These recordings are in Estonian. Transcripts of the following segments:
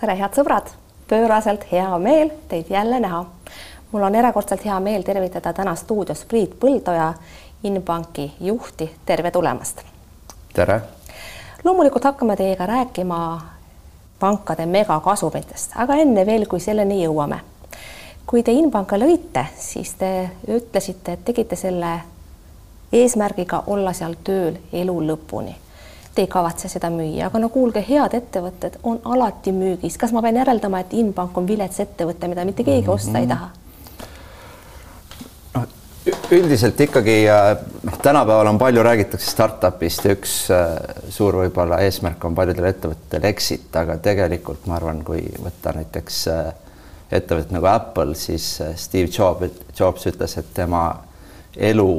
tere, head sõbrad, pööraselt hea meel teid jälle näha. mul on erakordselt hea meel tervitada täna stuudios Priit Põldoja, Inbanki juhti, tere tulemast. tere. loomulikult hakkame teiega rääkima pankade megakasumitest, aga enne veel, kui selleni jõuame. kui te Inbanka lõite, siis te ütlesite, et tegite selle eesmärgiga olla seal tööl elu lõpuni ei kavatse seda müüa, aga no kuulge, head ettevõtted on alati müügis. kas ma pean järeldama, et Inbank on vilets ettevõte, mida mitte keegi osta ei taha? noh, üldiselt ikkagi noh, tänapäeval on palju räägitakse startup'ist ja üks äh, suur võib-olla eesmärk on paljudel ettevõtetel exit, aga tegelikult ma arvan, kui võtta näiteks äh, ettevõtet nagu Apple, siis äh, Steve Jobs, Jobs ütles, et tema elu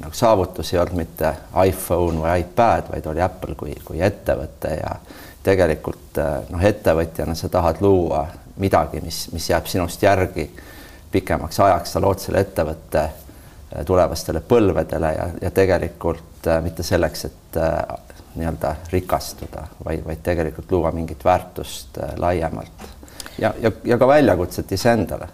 nagu saavutus ei olnud mitte iPhone või iPad, vaid oli Apple kui, kui ettevõte ja tegelikult eh, noh, ettevõtjana sa tahad luua midagi, mis, mis jääb sinust järgi pikemaks ajaks, sa lood selle ettevõtte eh, tulevastele põlvedele ja, ja tegelikult äh, mitte selleks, et äh, nii-öelda rikastuda, vaid, vaid tegelikult luua mingit väärtust äh, laiemalt. Ja, ja, ja ka väljakutset iseendale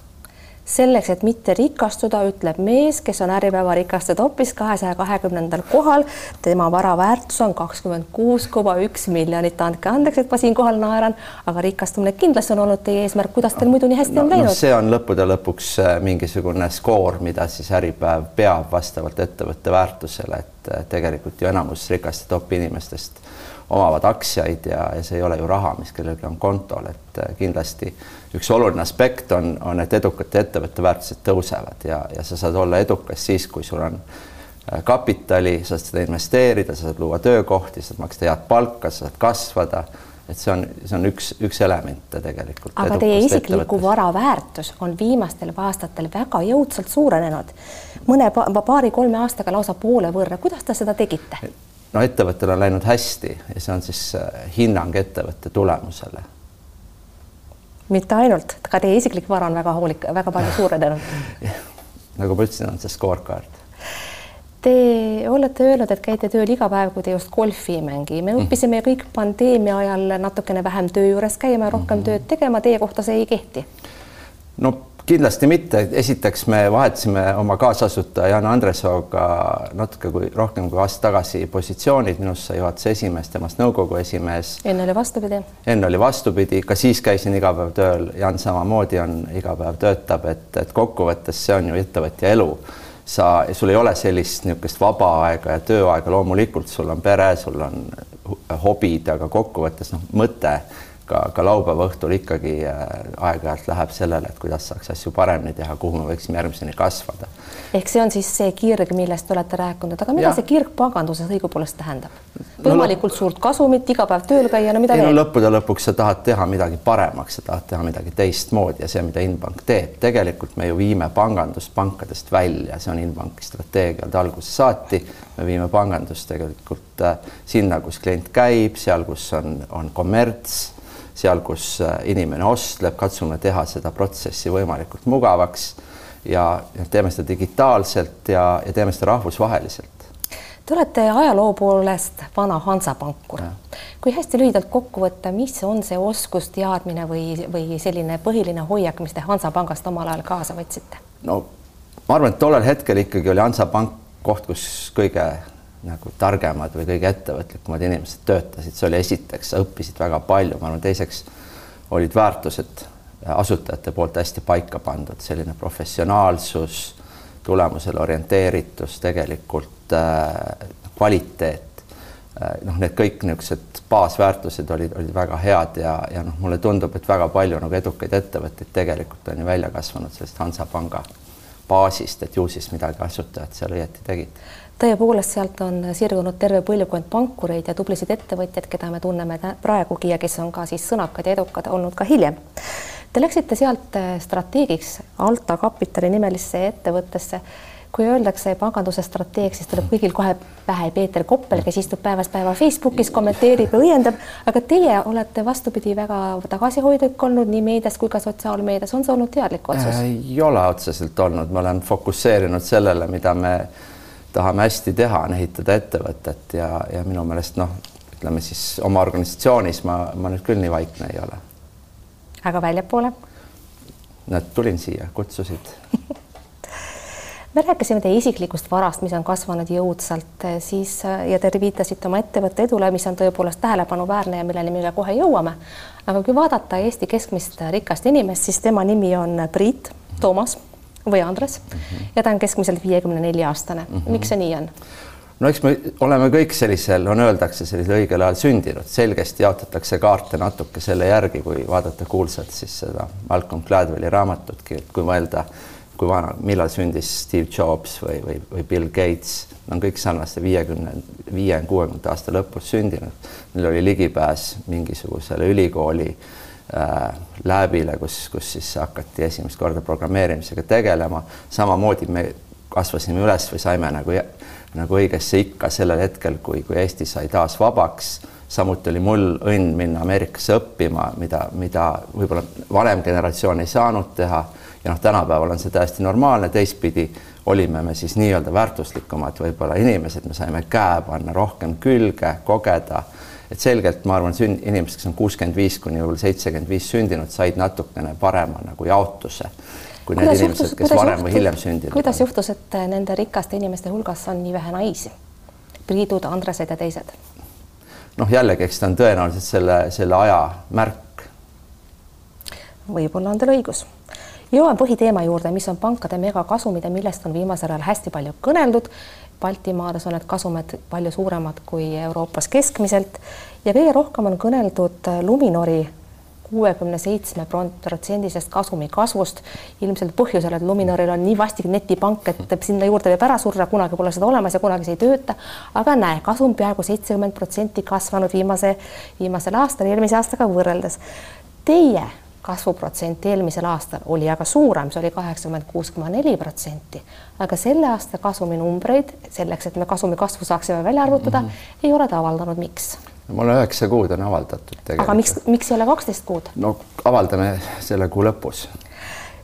selleks, et mitte rikastuda, ütleb mees, kes on Äripäeva rikaste topis kahesaja kahekümnendal kohal. tema vara väärtus on kakskümmend kuus koma üks miljonit. andke andeks, et ma siinkohal naeran, aga rikastumine kindlasti on olnud teie eesmärk. kuidas teil muidu nii hästi no, on läinud no,? see on lõppude lõpuks äh, mingisugune skoor, mida siis Äripäev peab vastavalt ettevõtte väärtusele, et äh, tegelikult ju enamus rikaste topi inimestest omavad aktsiaid ja, ja see ei ole ju raha, mis kellelgi on kontol, et äh, kindlasti üks oluline aspekt on, on, et edukate ettevõtte väärtused tõusevad ja, ja sa saad olla edukas siis, kui sul on äh, kapitali, sa saad seda investeerida, sa saad luua töökohti, sa saad maksta head palka, sa saad kasvada et see on, see on üks, üks elemente tegelikult. aga teie isikliku vara väärtus on viimastel aastatel väga jõudsalt suurenenud, mõne paari-kolme aastaga lausa poole võrra. kuidas te seda tegite? No ettevõttel on läinud hästi ja see on siis äh, hinnang ettevõtte tulemusele mitte ainult, ka teie isiklik vara on väga hoolik, väga palju suurenenud nagu ma ütlesin, on see scorecard. Te olete öelnud, et käite tööl iga päev, kui te just golfi ei mängi. me mhm. õppisime kõik pandeemia ajal natukene vähem töö juures käima, rohkem mm -hmm. tööd tegema. Teie kohta see ei kehti? no kindlasti mitte, esiteks me vahetasime oma kaasasutaja Jan Andresooga natuke kui rohkem kui aasta tagasi positsioonid, minust sai juhatuse esimees, temast nõukogu esimees. enne oli vastupidi. enne oli vastupidi, ka siis käisin iga päev tööl, Jan samamoodi on, iga päev töötab, et, et kokkuvõttes see on ju ettevõtja elu. Sa, sul ei ole sellist niisugust vaba aega ja tööaega, loomulikult sul on pere, sul on hobid, aga kokkuvõttes noh, mõte ka, ka laupäeva õhtul ikkagi äh, aeg-ajalt läheb sellele, et kuidas saaks asju paremini teha, kuhu me võiksime järgmiseni kasvada. ehk see on siis see kirg, millest te olete rääkinud, aga mida ja. see kirg panganduses õigupoolest tähendab? võimalikult no, suurt kasumit, iga päev tööl käia, no mida ei, veel? no lõppude lõpuks sa tahad teha midagi paremaks, sa tahad teha midagi teistmoodi ja see, mida Inbank teeb, tegelikult me ju viime pangandust pankadest välja, see on Inbanki strateegia olnud algusest saati. me viime pangandust tegelikult äh, sinna, kus klient käib, seal, kus on, on kommerts seal, kus äh, inimene ostleb, katsume teha seda protsessi võimalikult mugavaks ja teeme seda digitaalselt ja, ja teeme seda rahvusvaheliselt. Te olete ajaloo poolest vana Hansapankur. kui hästi lühidalt kokku võtta, mis on see oskus, teadmine või, või selline põhiline hoiak, mis te Hansapangast omal ajal kaasa võtsite? no ma arvan, et tollel hetkel ikkagi oli Hansapank koht, kus kõige nagu targemad või kõige ettevõtlikumad inimesed töötasid, see oli esiteks, sa õppisid väga palju, ma arvan, teiseks olid väärtused asutajate poolt hästi paika pandud, selline professionaalsus, tulemusele orienteeritus, tegelikult äh, kvaliteet. Äh,. noh, need kõik niisugused baasväärtused olid, olid väga head ja, ja noh, mulle tundub, et väga palju nagu edukaid ettevõtteid tegelikult on ju välja kasvanud sellest Hansapanga baasist, et ju siis midagi asutajad seal õieti tegid tõepoolest, sealt on sirgunud terve põlvkond pankureid ja tublisid ettevõtjaid, keda me tunneme praegugi ja kes on ka siis sõnakad ja edukad olnud ka hiljem. Te läksite sealt äh, strateegiks Alta Kapitali nimelisse ettevõttesse. kui öeldakse panganduse strateeg, siis tuleb kõigil kohe pähe Peeter Koppel, kes istub päevast päeva Facebookis, kommenteerib ja õiendab, aga teie olete vastupidi väga tagasihoidlik olnud nii meedias kui ka sotsiaalmeedias, on see olnud teadlik otsus? ei ole otseselt olnud, ma olen fokusseerinud sellele, mida me tahame hästi teha, on ehitada ettevõtet ja, ja minu meelest noh, ütleme siis oma organisatsioonis ma, ma nüüd küll nii vaikne ei ole. aga väljapoole? näed, tulin siia, kutsusid me rääkisime teie isiklikust varast, mis on kasvanud jõudsalt, siis ja te viitasite oma ettevõtte edule, mis on tõepoolest tähelepanuväärne ja milleni me kohe jõuame. aga kui vaadata Eesti keskmist rikast inimest, siis tema nimi on Priit Toomas või Andres mm -hmm. ja ta on keskmiselt viiekümne nelja aastane mm. -hmm. miks see nii on? no eks me oleme kõik sellisel, on öeldakse, sellisel õigel ajal sündinud, selgesti jaotatakse kaarte natuke selle järgi, kui vaadata kuulsalt siis seda Malcolm Gladwelli raamatutki, et kui mõelda, kui vana, millal sündis Steve Jobs või, või, või Bill Gates, on kõik sarnaste viiekümne, viie, kuuekümnenda aasta lõpus sündinud. Neil oli ligipääs mingisugusele ülikooli äh, läbile, kus, kus siis hakati esimest korda programmeerimisega tegelema. samamoodi me kasvasime üles või saime nagu nagu õigesse ikka sellel hetkel, kui, kui Eesti sai taas vabaks. samuti oli mul õnn minna Ameerikasse õppima, mida, mida võib-olla vanem generatsioon ei saanud teha. ja noh, tänapäeval on see täiesti normaalne, teistpidi olime me siis nii-öelda väärtuslikumad võib-olla inimesed, me saime käe panna rohkem külge, kogeda et selgelt ma arvan, sünd, inimesed, kes on kuuskümmend viis kuni võib-olla seitsekümmend viis sündinud, said natukene parema nagu jaotuse kui kuidas need inimesed, kes varem või hiljem sündinud. kuidas juhtus, et nende rikaste inimeste hulgas on nii vähe naisi? Priidud, Andresed ja teised? noh, jällegi, eks ta on tõenäoliselt selle, selle aja märk. võib-olla on teil õigus. jõuan põhiteema juurde, mis on pankade megakasumid ja millest on viimasel ajal hästi palju kõneldud. Baltimaades on need kasumid palju suuremad kui Euroopas keskmiselt ja kõige rohkem on kõneldud Luminori kuuekümne seitsme protsendisest kasumi kasvust. ilmselt põhjusel, et Luminoril on nii vastik netipank, et sinna juurde võib ära surra, kunagi pole seda olemas ja kunagi see ei tööta. aga näe, kasum peaaegu seitsekümmend protsenti kasvanud viimase, viimasel aastal eelmise aastaga võrreldes. Teie kasvuprotsent eelmisel aastal oli aga suurem, see oli kaheksakümmend kuus koma neli protsenti, aga selle aasta kasuminumbreid selleks, et me kasumi kasvu saaksime välja arvutada mm, -hmm. ei ole ta avaldanud, miks mul on üheksa kuud on avaldatud aga miks, miks ei ole kaksteist kuud? no avaldame selle kuu lõpus.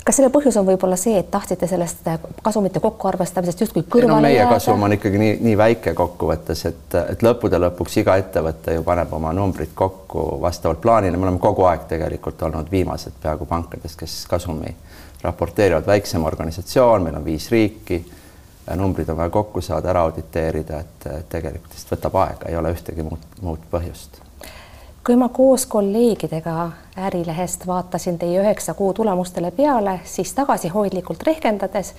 Kas selle põhjus on võib-olla see, et tahtsite sellest kasumite kokkuarvestamisest justkui kõrvale no, meie jääda? kasum on ikkagi nii, nii väike kokkuvõttes, et, et lõppude lõpuks iga ettevõte ju paneb oma numbrid kokku vastavalt plaanile, me oleme kogu aeg tegelikult olnud viimased peaaegu pankadest, kes kasumi raporteerivad, väiksem organisatsioon, meil on viis riiki numbrid on vaja kokku saada, ära auditeerida, et tegelikult lihtsalt võtab aega, ei ole ühtegi muud, muud põhjust. Kui ma koos kolleegidega Ärilehest vaatasin teie üheksa kuu tulemustele peale, siis tagasihoidlikult rehkendades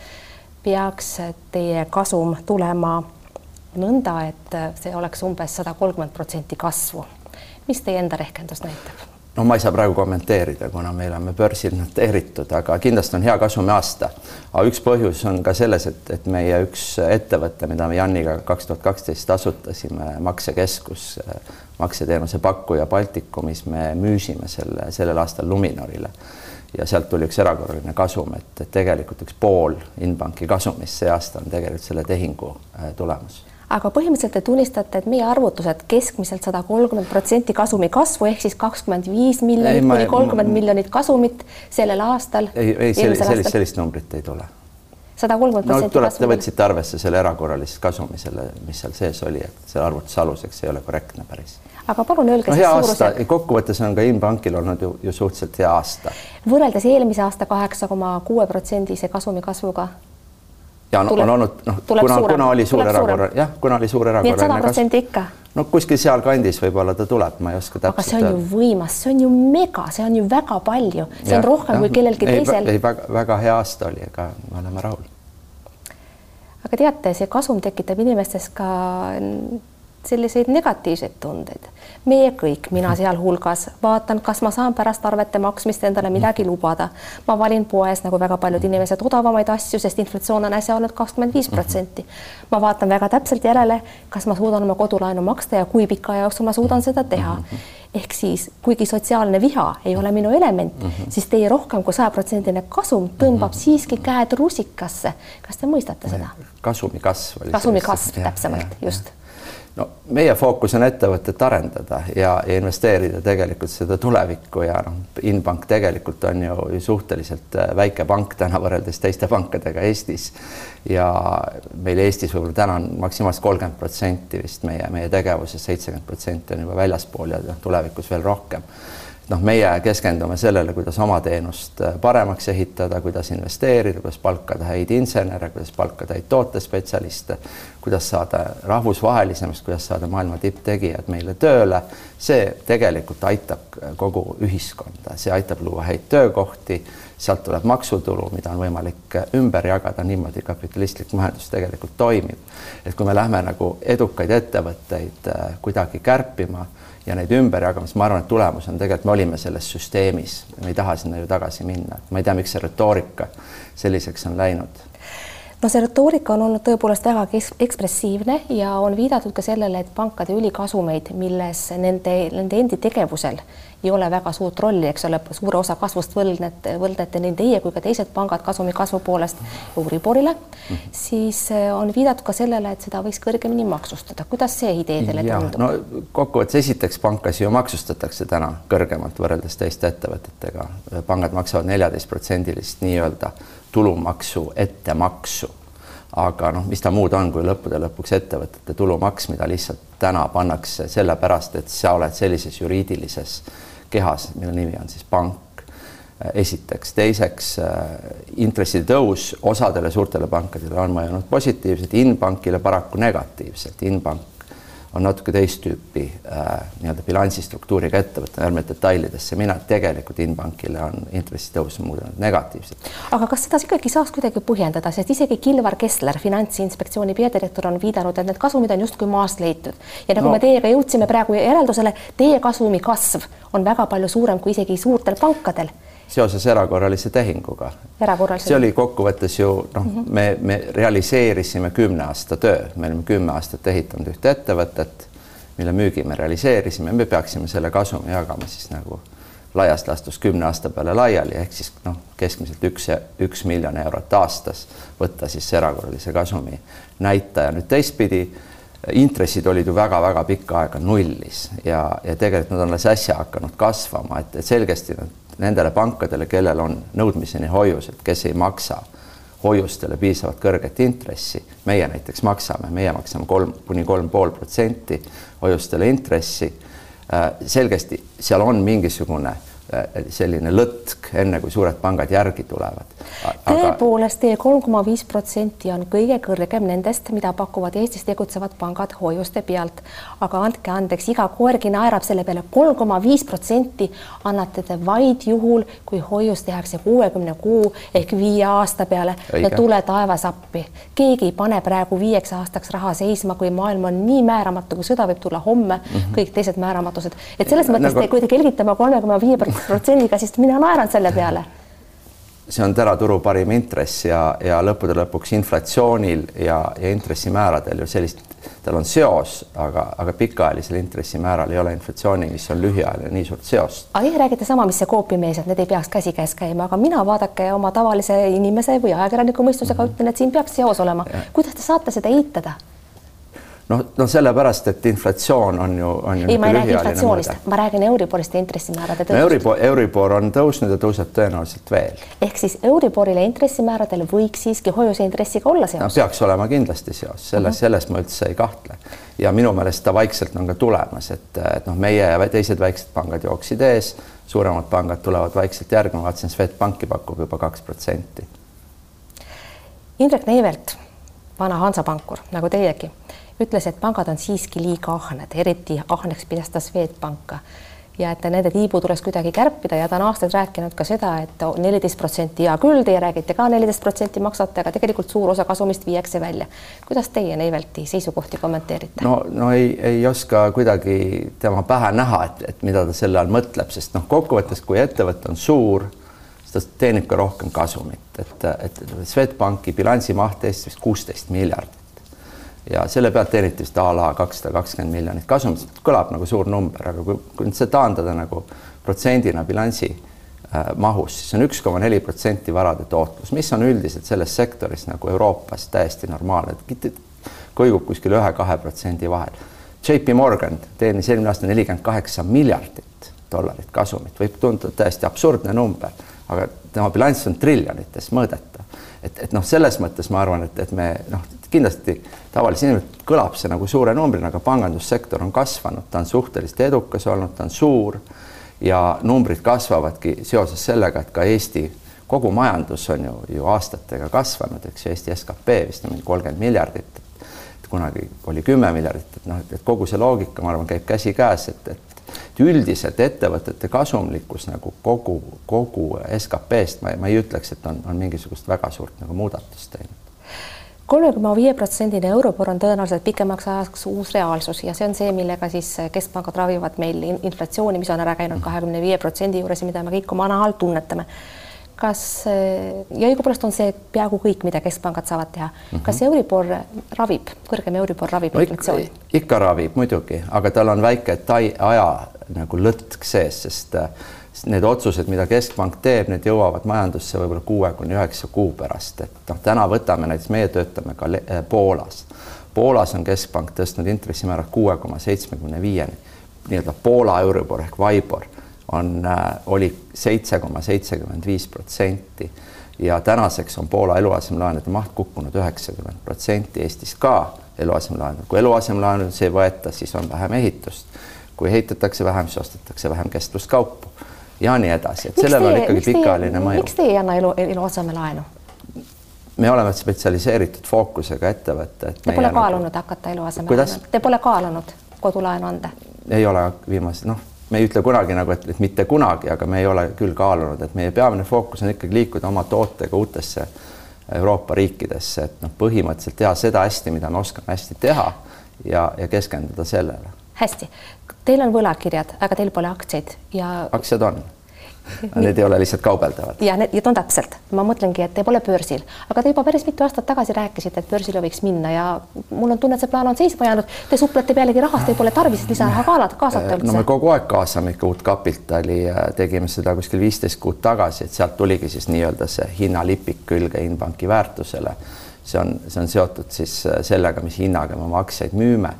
peaks teie kasum tulema nõnda, et see oleks umbes sada kolmkümmend protsenti kasvu. mis teie enda rehkendus näitab? no ma ei saa praegu kommenteerida, kuna me oleme börsil noteeritud, aga kindlasti on hea kasumiaasta. aga üks põhjus on ka selles, et, et meie üks ettevõte, mida me Janniga kaks tuhat kaksteist asutasime, maksekeskus, makseteenuse pakkuja Baltikumis, me müüsime selle sellel aastal Luminorile ja sealt tuli üks erakorraline kasum, et, tegelikult üks pool Inbanki kasumist see aasta on tegelikult selle tehingu äh, tulemus aga põhimõtteliselt te tunnistate, et meie arvutused keskmiselt sada kolmkümmend protsenti kasumi kasvu ehk siis kakskümmend viis miljonit kuni kolmkümmend miljonit kasumit sellel aastal. ei, ei sellist, sellist, sellist numbrit ei tule. Sada kolmkümmend protsenti. no tuleb, te võtsite arvesse selle erakorralist kasumi, selle, mis seal sees oli, et selle arvutuse aluseks ei ole korrektne päris aga palun öelge no, hea aasta, kokkuvõttes on ka Inbankil olnud ju, ju suhteliselt hea aasta. võrreldes eelmise aasta kaheksa koma kuue protsendise kasumi kasvuga ja on, tuleb, on olnud noh, kuna, kuna oli suur erakorraline, jah, kuna oli suur erakorraline. et sada protsenti ikka? No kuskil sealkandis võib-olla ta tuleb, ma ei oska täpselt. aga see on ju võimas, see on ju mega, see on ju väga palju, see ja, on rohkem ja, kui kellelgi ei, teisel. ei, väga, väga hea aasta oli, aga me oleme rahul. aga teate, see kasum tekitab inimestes ka selliseid negatiivseid tundeid. meie kõik, mina sealhulgas, vaatan, kas ma saan pärast arvete maksmist endale midagi lubada. ma valin poes nagu väga paljud inimesed odavamaid asju, sest inflatsioon on äsja olnud kakskümmend viis protsenti. ma vaatan väga täpselt järele, kas ma suudan oma kodulaenu maksta ja kui pika aja jooksul ma suudan seda teha. ehk siis, kuigi sotsiaalne viha ei ole minu element mm, -hmm. siis teie rohkem kui sajaprotsendine kasum tõmbab mm -hmm. siiski käed rusikasse. kas te mõistate seda? kasumi kasv kasumi kasv täpsemalt, just no meie fookus on ettevõtet arendada ja, ja investeerida tegelikult seda tulevikku ja noh, Inbank tegelikult on ju, suhteliselt äh, väike pank täna võrreldes teiste pankadega Eestis. ja meil Eestis võib-olla täna on maksimaalselt kolmkümmend protsenti vist meie, meie tegevusest, seitsekümmend protsenti on juba väljaspool ja tulevikus veel rohkem noh, meie keskendume sellele, kuidas oma teenust äh, paremaks ehitada, kuidas investeerida, kuidas palkada häid insenere, kuidas palkada häid tootespetsialiste, kuidas saada rahvusvahelisemaks, kuidas saada maailma tipptegijad meile tööle. see tegelikult aitab kogu ühiskonda, see aitab luua häid töökohti, sealt tuleb maksutulu, mida on võimalik ümber jagada, niimoodi kapitalistlik majandus tegelikult toimib. et kui me lähme nagu edukaid ettevõtteid äh, kuidagi kärpima ja neid ümber jagama, siis ma arvan, et tulemus on tegelikult, me olime selles süsteemis, me ei taha sinna ju tagasi minna, ma ei tea, miks see retoorika selliseks on läinud no see retoorika on olnud tõepoolest väga ekspressiivne ja on viidatud ka sellele, et pankade ülikasumeid, milles nende, nende endi tegevusel ei ole väga suurt rolli, eks ole, suure osa kasvust võlgnete, võlgnete nii teie kui ka teised pangad kasumi kasvu poolest Euriborile mm, -hmm. siis eh, on viidatud ka sellele, et seda võiks kõrgemini maksustada. kuidas see idee teile tundub? no kokkuvõttes esiteks pankasid ju maksustatakse täna kõrgemalt võrreldes teiste ettevõtetega. pangad maksavad neljateistprotsendilist nii-öelda tulumaksu ettemaksu aga noh, mis ta muud on, kui lõppude lõpuks ettevõtete tulumaks, mida lihtsalt täna pannakse sellepärast, et sa oled sellises juriidilises kehas, mille nimi on siis pank. esiteks, teiseks intresside tõus osadele suurtele pankadele on mõjunud positiivselt, Inbankile paraku negatiivselt, Inbank on natuke teist tüüpi äh, nii-öelda bilansistruktuuriga ettevõte, ärme detailidesse mine, tegelikult Inbankile on intressitõus muutunud negatiivselt. aga kas seda ikkagi saaks kuidagi põhjendada, sest isegi Kilvar Kessler, Finantsinspektsiooni peadirektor, on viidanud, et need kasumid on justkui maast leitud ja nagu no. me teiega jõudsime praegu järeldusele, teie kasumi kasv on väga palju suurem kui isegi suurtel pankadel seoses erakorralise tehinguga. see oli kokkuvõttes ju noh mm, -hmm. me, me realiseerisime kümne aasta töö, me olime kümme aastat ehitanud ühte ettevõtet, mille müügi me realiseerisime, me peaksime selle kasumi jagama siis nagu laias laastus kümne aasta peale laiali, ehk siis noh, keskmiselt üks, üks miljon eurot aastas võtta siis erakorralise kasumi näitaja. nüüd teistpidi intressid olid ju väga-väga pikka aega nullis ja, ja tegelikult nad on alles äsja hakanud kasvama, et, et selgesti nad nendele pankadele, kellel on nõudmiseni hoiused, kes ei maksa hoiustele piisavalt kõrget intressi, meie näiteks maksame, meie maksame kolm kuni kolm pool protsenti hoiustele intressi. Äh, selgesti seal on mingisugune selline lõtk, enne kui suured pangad järgi tulevad. tõepoolest, teie kolm koma viis protsenti on kõige kõrgem nendest, mida pakuvad Eestis tegutsevad pangad hoiuste pealt. aga andke andeks, iga koergi naerab selle peale, kolm koma viis protsenti annate te vaid juhul, kui hoius tehakse kuuekümne kuu ehk viie aasta peale ja tule taevas appi. keegi ei pane praegu viieks aastaks raha seisma, kui maailm on nii määramatu, kui sõda võib tulla homme mm, -hmm. kõik teised määramatused, et selles mõttes nagu... te kuidagi kelgitama kolme koma viie protsendiga, siis mina naeran selle peale. see on täraturu parim intress ja, ja lõppude lõpuks inflatsioonil ja, ja intressimääradel ju sellist, tal on seos, aga, aga pikaajalisel intressimääral ei ole inflatsiooni, mis on lühiajaline, nii suurt seost. aga teie räägite sama, mis see Coopi mees, et need ei peaks käsikäes käima, aga mina vaadake oma tavalise inimese või ajakirjaniku mõistusega mm -hmm. ütlen, et siin peaks seos olema. kuidas te saate seda eitada? Noh, no sellepärast, et inflatsioon on ju, on ju. ei, ma ei räägi inflatsioonist, ma räägin Euriborist ja intressimäärade tõusust no,. Euribor, Euribor on tõusnud ja tõuseb tõenäoliselt veel. ehk siis Euriborile intressimääradel võiks siiski hoiuse intressiga olla seos no,? peaks olema kindlasti seos, selles uh, -huh. selles ma üldse ei kahtle. ja minu meelest ta vaikselt on ka tulemas, et, et noh, meie ja teised väiksed pangad jooksid ees, suuremad pangad tulevad vaikselt järgi, ma vaatasin, Swedbanki pakub juba kaks protsenti. Indrek Neivelt, vana Hansapankur nagu teiegi ütles, et pangad on siiski liiga ahned, eriti ahneks pidas ta Swedbanka ja et nende tiibu tuleks kuidagi kärpida ja ta on aastaid rääkinud ka seda, et neliteist protsenti hea küll, teie räägite ka neliteist protsenti maksate, aga tegelikult suur osa kasumist viiakse välja. kuidas teie Neivelti seisukohti kommenteerite? no, no ei, ei oska kuidagi tema pähe näha, et, et mida ta selle all mõtleb, sest noh, kokkuvõttes, kui ettevõte on suur, siis ta teenib ka rohkem kasumit, et, et Swedbanki bilansimaht Eestis vist kuusteist miljardit ja selle pealt teeniti vist a la kakssada kakskümmend miljonit kasumit, kõlab nagu suur number, aga kui, kui nüüd see taandada nagu protsendina bilansi äh, mahus, siis on üks koma neli protsenti varade tootlus, mis on üldiselt selles sektoris nagu Euroopas täiesti normaalne, kõigub kuskil ühe-kahe protsendi vahel. JP Morgan teenis eelmine aasta nelikümmend kaheksa miljardit dollarit kasumit, võib tunduda täiesti absurdne number, aga tema bilanss on triljonites mõõdetav. et, et noh, selles mõttes ma arvan, et, et me noh, kindlasti tavalise inimene kõlab see nagu suure numbrina, aga pangandussektor on kasvanud, ta on suhteliselt edukas olnud, ta on suur ja numbrid kasvavadki seoses sellega, et ka Eesti kogu majandus on ju, ju aastatega kasvanud, eks ju, Eesti skp vist on meil kolmkümmend miljardit, et kunagi oli kümme miljardit, et noh, et kogu see loogika, ma arvan, käib käsikäes, et, et et üldiselt ettevõtete kasumlikkus nagu kogu, kogu SKP-st ma, ma ei ütleks, et on, on mingisugust väga suurt nagu muudatust teinud kolme koma viie protsendine Euribor on tõenäoliselt pikemaks ajaks uus reaalsus ja see on see, millega siis keskpangad ravivad meil inflatsiooni, mis on ära käinud kahekümne viie protsendi juures ja mida me kõik oma nahal tunnetame. kas ja õigupoolest on see peaaegu kõik, mida keskpangad saavad teha mm. -hmm. kas Euribor ravib, kõrgem Euribor ravib no, inflatsiooni? ikka ravib muidugi, aga tal on väike tai aja nagu lõtk sees, sest äh, need otsused, mida keskpank teeb, need jõuavad majandusse võib-olla kuue kuni üheksa kuu pärast, et noh, täna võtame näiteks, meie töötame ka äh, Poolas. Poolas on keskpank tõstnud intressimäärad kuue koma seitsmekümne viieni, nii-öelda Poola Euribor ehk Vaibor on äh,, oli seitse koma seitsekümmend viis protsenti ja tänaseks on Poola eluasemelaenude maht kukkunud üheksakümmend protsenti, Eestis ka eluasemelaenud, kui eluasemelaenudes ei võeta, siis on vähem ehitust. kui ehitatakse vähem, siis ostetakse vähem kestvuskaupu ja nii edasi, et miks sellel teie, on ikkagi pikaajaline mõju. miks teie ei anna elu, eluasemelaenu? me oleme spetsialiseeritud fookusega ettevõte, et Te pole kaalunud nagu... hakata eluasemelaenu, te pole kaalunud kodulaenu anda? ei ole viimase, noh, me ei ütle kunagi nagu, et, et mitte kunagi, aga me ei ole küll kaalunud, et meie peamine fookus on ikkagi liikuda oma tootega uutesse Euroopa riikidesse, et noh, põhimõtteliselt teha seda hästi, mida me oskame hästi teha ja, ja keskenduda sellele. Hästi, teil on võlakirjad, aga teil pole aktsiaid ja. aktsiad on Need ei ole lihtsalt kaubeldavad. ja need, on täpselt, ma mõtlengi, et te pole börsil, aga te juba päris mitu aastat tagasi rääkisite, et börsile võiks minna ja mul on tunne, et see plaan on seisma jäänud. Te suplete pealegi rahast, teil pole tarvis lisaraha kaasata üldse. no me kogu aeg kaasame ikka uut kapitali, tegime seda kuskil viisteist kuud tagasi, et sealt tuligi siis nii-öelda see hinnalipik külge Inbanki väärtusele. see on, see on seotud siis sellega, mis hinnaga me oma aktsiaid müüme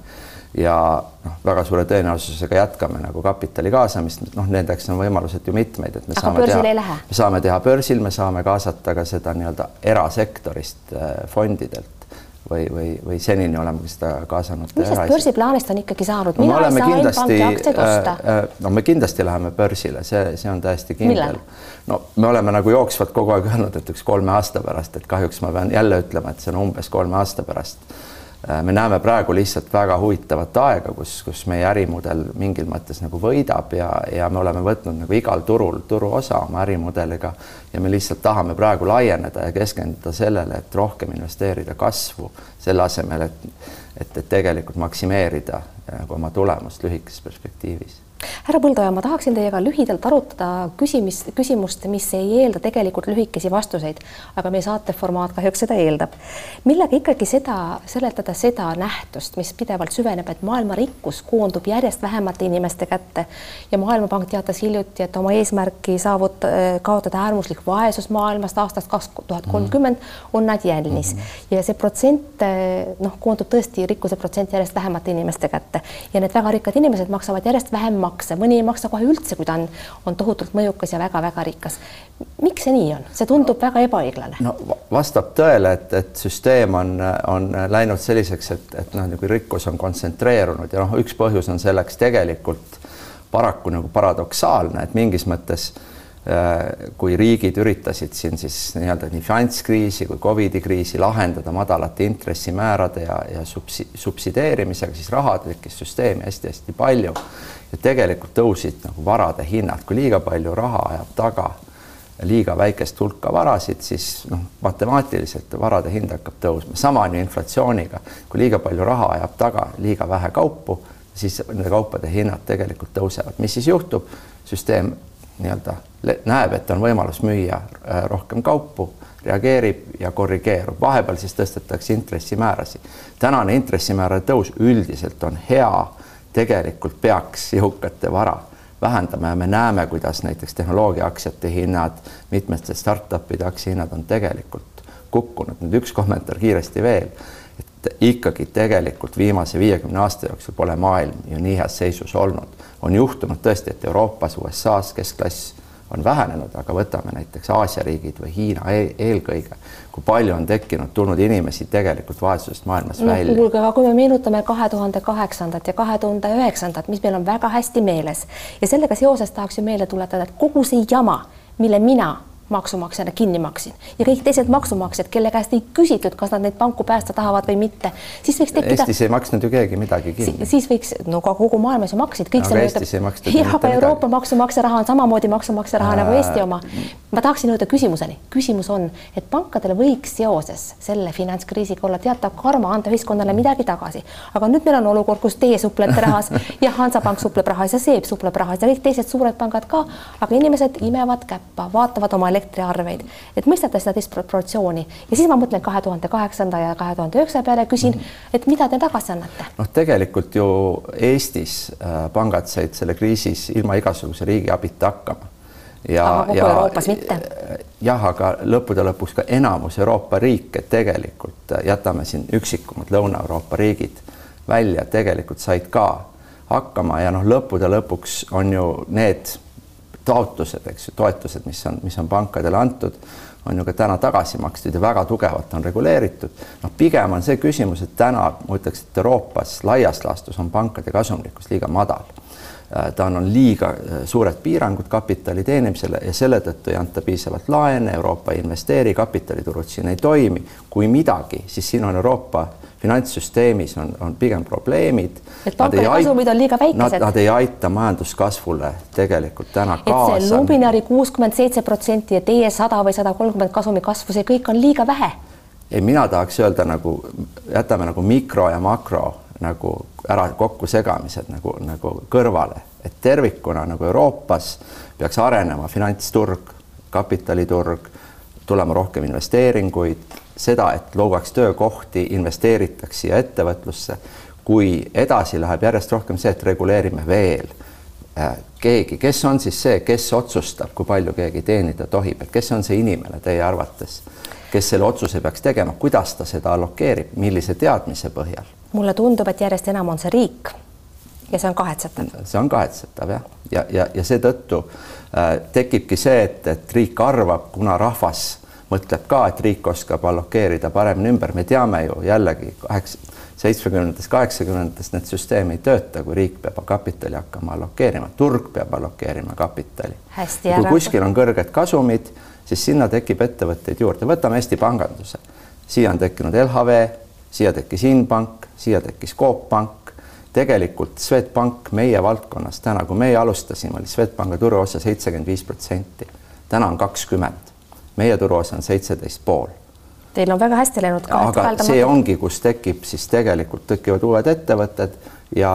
ja noh, väga suure tõenäosusega jätkame nagu kapitali kaasamist, noh, nendeks on võimalused ju mitmeid, et me Aga saame teha, me saame teha börsil, me saame kaasata ka seda nii-öelda erasektorist äh, fondidelt või, või, või senini oleme seda kaasanud. mis sellest börsiplaanist on ikkagi saanud? no me oleme kindlasti, äh, äh, no me kindlasti läheme börsile, see, see on täiesti kindel. no me oleme nagu jooksvalt kogu aeg öelnud, et üks kolme aasta pärast, et kahjuks ma pean jälle ütlema, et see on umbes kolme aasta pärast me näeme praegu lihtsalt väga huvitavat aega, kus, kus meie ärimudel mingil mõttes nagu võidab ja, ja me oleme võtnud nagu igal turul turuosa oma ärimudeliga ja me lihtsalt tahame praegu laieneda ja keskenduda sellele, et rohkem investeerida kasvu, selle asemel, et, et, et tegelikult maksimeerida nagu oma tulemust lühikeses perspektiivis härra Põldoja, ma tahaksin teiega lühidalt arutada küsimist, küsimust, mis ei eelda tegelikult lühikesi vastuseid, aga meie saate formaat kahjuks seda eeldab. millega ikkagi seda, seletada seda nähtust, mis pidevalt süveneb, et maailma rikkus koondub järjest vähemate inimeste kätte ja Maailmapank teatas hiljuti, et oma eesmärki saavuta, kaotada äärmuslik vaesus maailmast aastast kaks tuhat kolmkümmend on nad jälnis mm -hmm. ja see protsent noh, koondub tõesti rikkuse protsent järjest vähemate inimeste kätte ja need väga rikkad inimesed maksavad järjest vähem makse, mõni ei maksa kohe üldse, kui ta on, on tohutult mõjukas ja väga-väga rikas. miks see nii on, see tundub väga ebaõiglane. no vastab tõele, et, et süsteem on, on läinud selliseks, et, et noh, nagu rikkus on kontsentreerunud ja noh, üks põhjus on selleks tegelikult paraku nagu paradoksaalne, et mingis mõttes äh, kui riigid üritasid siin siis nii-öelda nii finantskriisi kui Covidi kriisi lahendada madalate intressimäärade ja, ja subsi-, subsideerimisega, siis raha tekkis süsteemi hästi-hästi palju. Ja tegelikult tõusid nagu varade hinnad, kui liiga palju raha ajab taga liiga väikest hulka varasid, siis noh, matemaatiliselt varade hind hakkab tõusma, sama on ju inflatsiooniga, kui liiga palju raha ajab taga liiga vähe kaupu, siis nende kaupade hinnad tegelikult tõusevad, mis siis juhtub, süsteem nii-öelda näeb, et on võimalus müüa äh, rohkem kaupu, reageerib ja korrigeerub, vahepeal siis tõstetakse intressimäärasid. tänane intressimäärade tõus üldiselt on hea tegelikult peaks jõukate vara vähendama ja me näeme, kuidas näiteks tehnoloogiaaktsiate hinnad, mitmete startup'ide aktsiahinnad on tegelikult kukkunud. nüüd üks kommentaar kiiresti veel, et ikkagi tegelikult viimase viiekümne aasta jooksul pole maailm ju nii heas seisus olnud. on juhtunud tõesti, et Euroopas, USA-s keskklass on vähenenud, aga võtame näiteks Aasia riigid või Hiina e eelkõige, kui palju on tekkinud, tulnud inimesi tegelikult vaesusest maailmas no, välja. kuulge, aga kui me meenutame kahe tuhande kaheksandat ja kahe tuhande üheksandat, mis meil on väga hästi meeles ja sellega seoses tahaks ju meelde tuletada, et kogu see jama, mille mina maksumaksjana kinni maksin ja kõik teised maksumaksjad, kelle käest ei küsitud, kas nad neid panku päästa tahavad või mitte, siis võiks tekkida. Eestis ei maksnud ju keegi midagi kinni si. siis võiks, no ka kogu maailmas ju maksid, kõik see makstud. jah, aga Euroopa maksumaksja raha on samamoodi maksumaksja raha nagu Eesti oma. ma tahaksin jõuda küsimuseni, küsimus on, et pankadel võiks seoses selle finantskriisiga olla teatav karma anda ühiskonnale midagi tagasi, aga nüüd meil on olukord, kus teie suplete rahas ja Hansapank supleb rahas ja Seeb supleb rahas ja kõik teised suured pangad ka, aga inimesed imevad käppa, vaatavad oma elektriarveid, et mõistate seda disproportsiooni ja siis ma mõtlen kahe tuhande kaheksanda ja kahe tuhande üheksa peale, küsin mm, -hmm. et mida te tagasi annate? noh, tegelikult ju Eestis äh, pangad said selle kriisis ilma igasuguse riigiabita hakkama ja, ja Euroopas mitte. jah, aga lõppude lõpuks ka enamus Euroopa riike tegelikult äh, jätame siin üksikumad Lõuna-Euroopa riigid välja, tegelikult said ka hakkama ja noh, lõppude lõpuks on ju need taotlused, eks ju, toetused, mis on, mis on pankadele antud, on ju ka täna tagasi makstud ja väga tugevalt on reguleeritud. noh, pigem on see küsimus, et täna ma ütleks, et Euroopas laias laastus on pankade kasumlikkus liiga madal. Äh, ta on, on liiga äh, suured piirangud kapitali teenimisele ja selle tõttu ei anta piisavalt laene, Euroopa ei investeeri, kapitaliturud siin ei toimi. kui midagi, siis siin on Euroopa finantssüsteemis on, on pigem probleemid. et pankade kasumid on liiga väikesed. Nad, nad ei aita majanduskasvule tegelikult täna kaasa. et see Luminari kuuskümmend seitse protsenti ja teie sada või sada kolmkümmend kasumi kasvu, see kõik on liiga vähe. ei, mina tahaks öelda nagu jätame nagu mikro ja makro nagu ära kokkusegamised nagu, nagu kõrvale, et tervikuna nagu Euroopas peaks arenema finantsturg, kapitaliturg, tulema rohkem investeeringuid seda, et loovaks töökohti, investeeritaks siia ettevõtlusse. kui edasi läheb järjest rohkem see, et reguleerime veel äh, keegi, kes on siis see, kes otsustab, kui palju keegi teenida tohib, et kes on see inimene teie arvates, kes selle otsuse peaks tegema, kuidas ta seda allokeerib, millise teadmise põhjal? mulle tundub, et järjest enam on see riik ja see on kahetsetav. see on kahetsetav jah, ja, ja, ja, ja seetõttu äh, tekibki see, et, et riik arvab, kuna rahvas mõtleb ka, et riik oskab allokeerida paremini ümber, me teame ju jällegi kaheksa, seitsmekümnendatest, kaheksakümnendatest need süsteem ei tööta, kui riik peab kapitali hakkama allokeerima, turg peab allokeerima kapitali. kui kuskil on kõrged kasumid, siis sinna tekib ettevõtteid juurde, võtame Eesti panganduse, siia on tekkinud LHV, siia tekkis Inbank, siia tekkis Coop Pank, tegelikult Swedbank meie valdkonnas täna, kui meie alustasime, oli Swedbanka turuosa seitsekümmend viis protsenti, täna on kakskümmend meie turuosa on seitseteist pool. Teil on väga hästi läinud ka. aga see ongi, kus tekib siis tegelikult tekivad uued ettevõtted ja,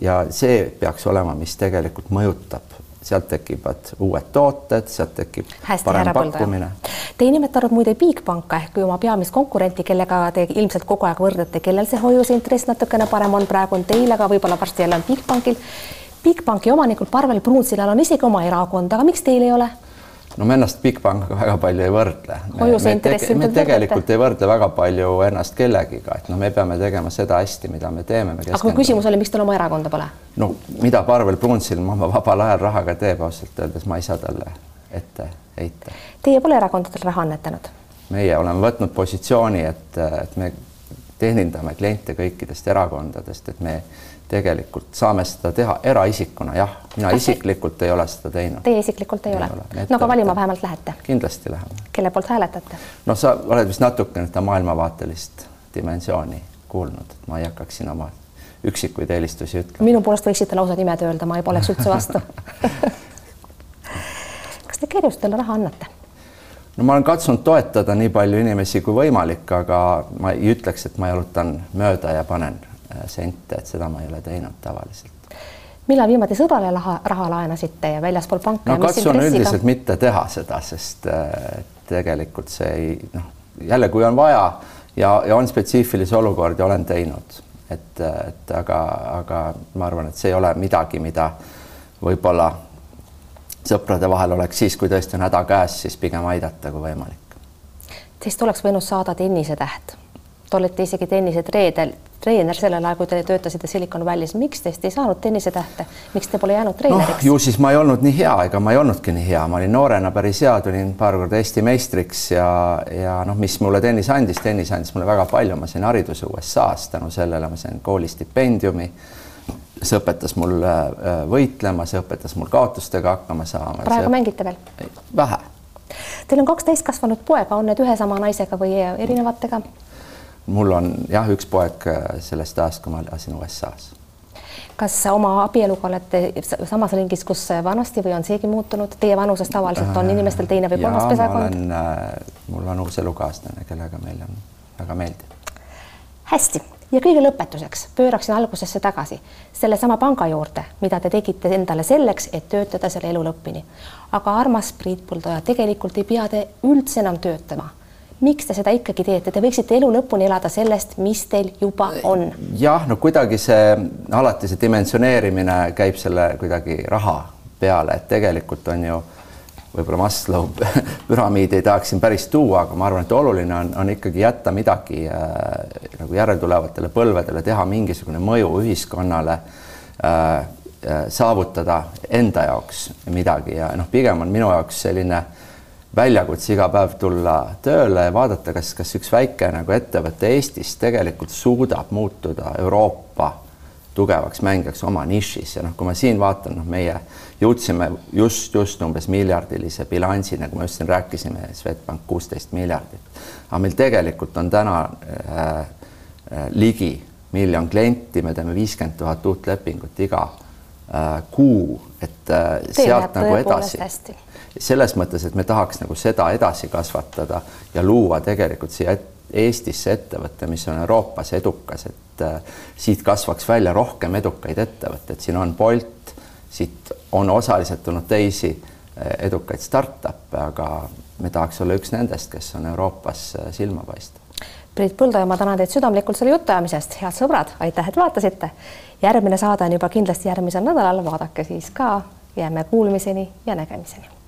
ja see peaks olema, mis tegelikult mõjutab sealt tekivad uued tooted, sealt tekib Hästi, parem pakkumine. Te ei nimetanud muide Bigbanka ehk oma peamist konkurenti, kellega te ilmselt kogu aeg võrdlete, kellel see hoiuseintress natukene parem on, praegu on teil, aga võib-olla varsti jälle on Bigbankil. Bigbanki omanikul Parvel Pruunsilal on isegi oma erakond, aga miks teil ei ole? No me ennast Bigbankiga väga palju ei võrdle. me, me, tege, me tegelikult võrdlete. ei võrdle väga palju ennast kellegiga, et noh, me peame tegema seda hästi, mida me teeme. aga kui küsimus oli, miks teil oma erakonda pole? no mida Parvel Pruunsilm oma vabal ajal rahaga teeb, ausalt öeldes ma ei saa talle ette heita. Teie pole erakondadel raha annetanud? meie oleme võtnud positsiooni, et, et me teenindame kliente kõikidest erakondadest, et me tegelikult saame seda teha eraisikuna, jah, mina Kas isiklikult ei ole seda teinud. Teie isiklikult ei, ei ole, ole.? no aga valima vähemalt lähete? kindlasti läheme. kelle poolt hääletate? no sa oled vist natukene seda maailmavaatelist dimensiooni kuulnud, et ma ei hakkaks siin oma üksikuid eelistusi ütlema. minu poolest võiksite lausa nimed öelda, ma ei poleks üldse vastu kas te kerjustele raha annate? no ma olen katsunud toetada nii palju inimesi kui võimalik, aga ma ei ütleks, et ma jalutan mööda ja panen sente, et seda ma ei ole teinud tavaliselt. millal viimati sõbrale raha, raha laenasite ja väljaspool panka? no katsun üldiselt mitte teha seda, sest äh, tegelikult see ei noh, jälle, kui on vaja ja, ja on spetsiifilisi olukordi, olen teinud, et, et aga, aga ma arvan, et see ei ole midagi, mida võib-olla sõprade vahel oleks siis, kui tõesti on häda käes, siis pigem aidata, kui võimalik. Teist oleks võinud saada tennisetäht. Te olete isegi tennisetreener, treener sellel ajal, kui te töötasite Silicon Valley's, miks teist ei saanud tennisetähte, miks te pole jäänud treeneriks no,? ju siis ma ei olnud nii hea, ega ma ei olnudki nii hea, ma olin noorena päris hea, tulin paar korda Eesti meistriks ja, ja noh, mis mulle tennis andis, tennis andis mulle väga palju, ma sain hariduse USA-s, tänu sellele ma sain koolistipendiumi. see õpetas mul äh, võitlema, see õpetas mul kaotustega hakkama saama. praegu see... mängite veel? vähe. Teil on kaks täiskasvanud poega, on need ühe sama naisega või erinevatega? Mul on jah, üks poeg äh, sellest ajast, kui ma elasin USA-s. kas oma abieluga olete samas ringis, kus vanasti või on seegi muutunud? Teie vanuses tavaliselt on inimestel teine või kolmas pesakond? Äh, mul on uus elukaaslane, kellega meil on väga meeldiv. hästi ja kõige lõpetuseks pööraksin algusesse tagasi sellesama panga juurde, mida te tegite endale selleks, et töötada selle elu lõpuni. aga armas Priit Puldoja, tegelikult ei pea te üldse enam töötama miks te seda ikkagi teete, te võiksite elu lõpuni elada sellest, mis teil juba on. jah, no kuidagi see alati see dimensioneerimine käib selle kuidagi raha peale, et tegelikult on ju võib-olla Maslow püramiidi ei tahaks siin päris tuua, aga ma arvan, et oluline on, on ikkagi jätta midagi äh, nagu järeltulevatele põlvedele, teha mingisugune mõju ühiskonnale äh,, äh, saavutada enda jaoks midagi ja noh, pigem on minu jaoks selline äh, väljakutse iga päev tulla tööle ja vaadata, kas, kas üks väike nagu ettevõte Eestis tegelikult suudab muutuda Euroopa tugevaks mängijaks oma nišis ja noh, kui ma siin vaatan, noh, meie jõudsime just, just umbes miljardilise bilansi, nagu ma just siin rääkisime, Swedbank kuusteist miljardit. aga meil tegelikult on täna äh, äh, ligi miljon klienti, me teeme viiskümmend tuhat uut lepingut iga äh, kuu, et äh, sealt nagu edasi. selles mõttes, et me tahaks nagu seda edasi kasvatada ja luua tegelikult siia Eestisse ettevõte, mis on Euroopas edukas, et äh, siit kasvaks välja rohkem edukaid ettevõtteid, siin on Bolt, siit on osaliselt tulnud teisi äh, edukaid startup'e, aga me tahaks olla üks nendest, kes on Euroopas äh, silma paistvad. Priit Põldoja, ma tänan teid südamlikult selle jutuajamisest, head sõbrad, aitäh, et vaatasite. järgmine saade on juba kindlasti järgmisel nädalal, vaadake siis ka, jääme kuulmiseni ja nägemiseni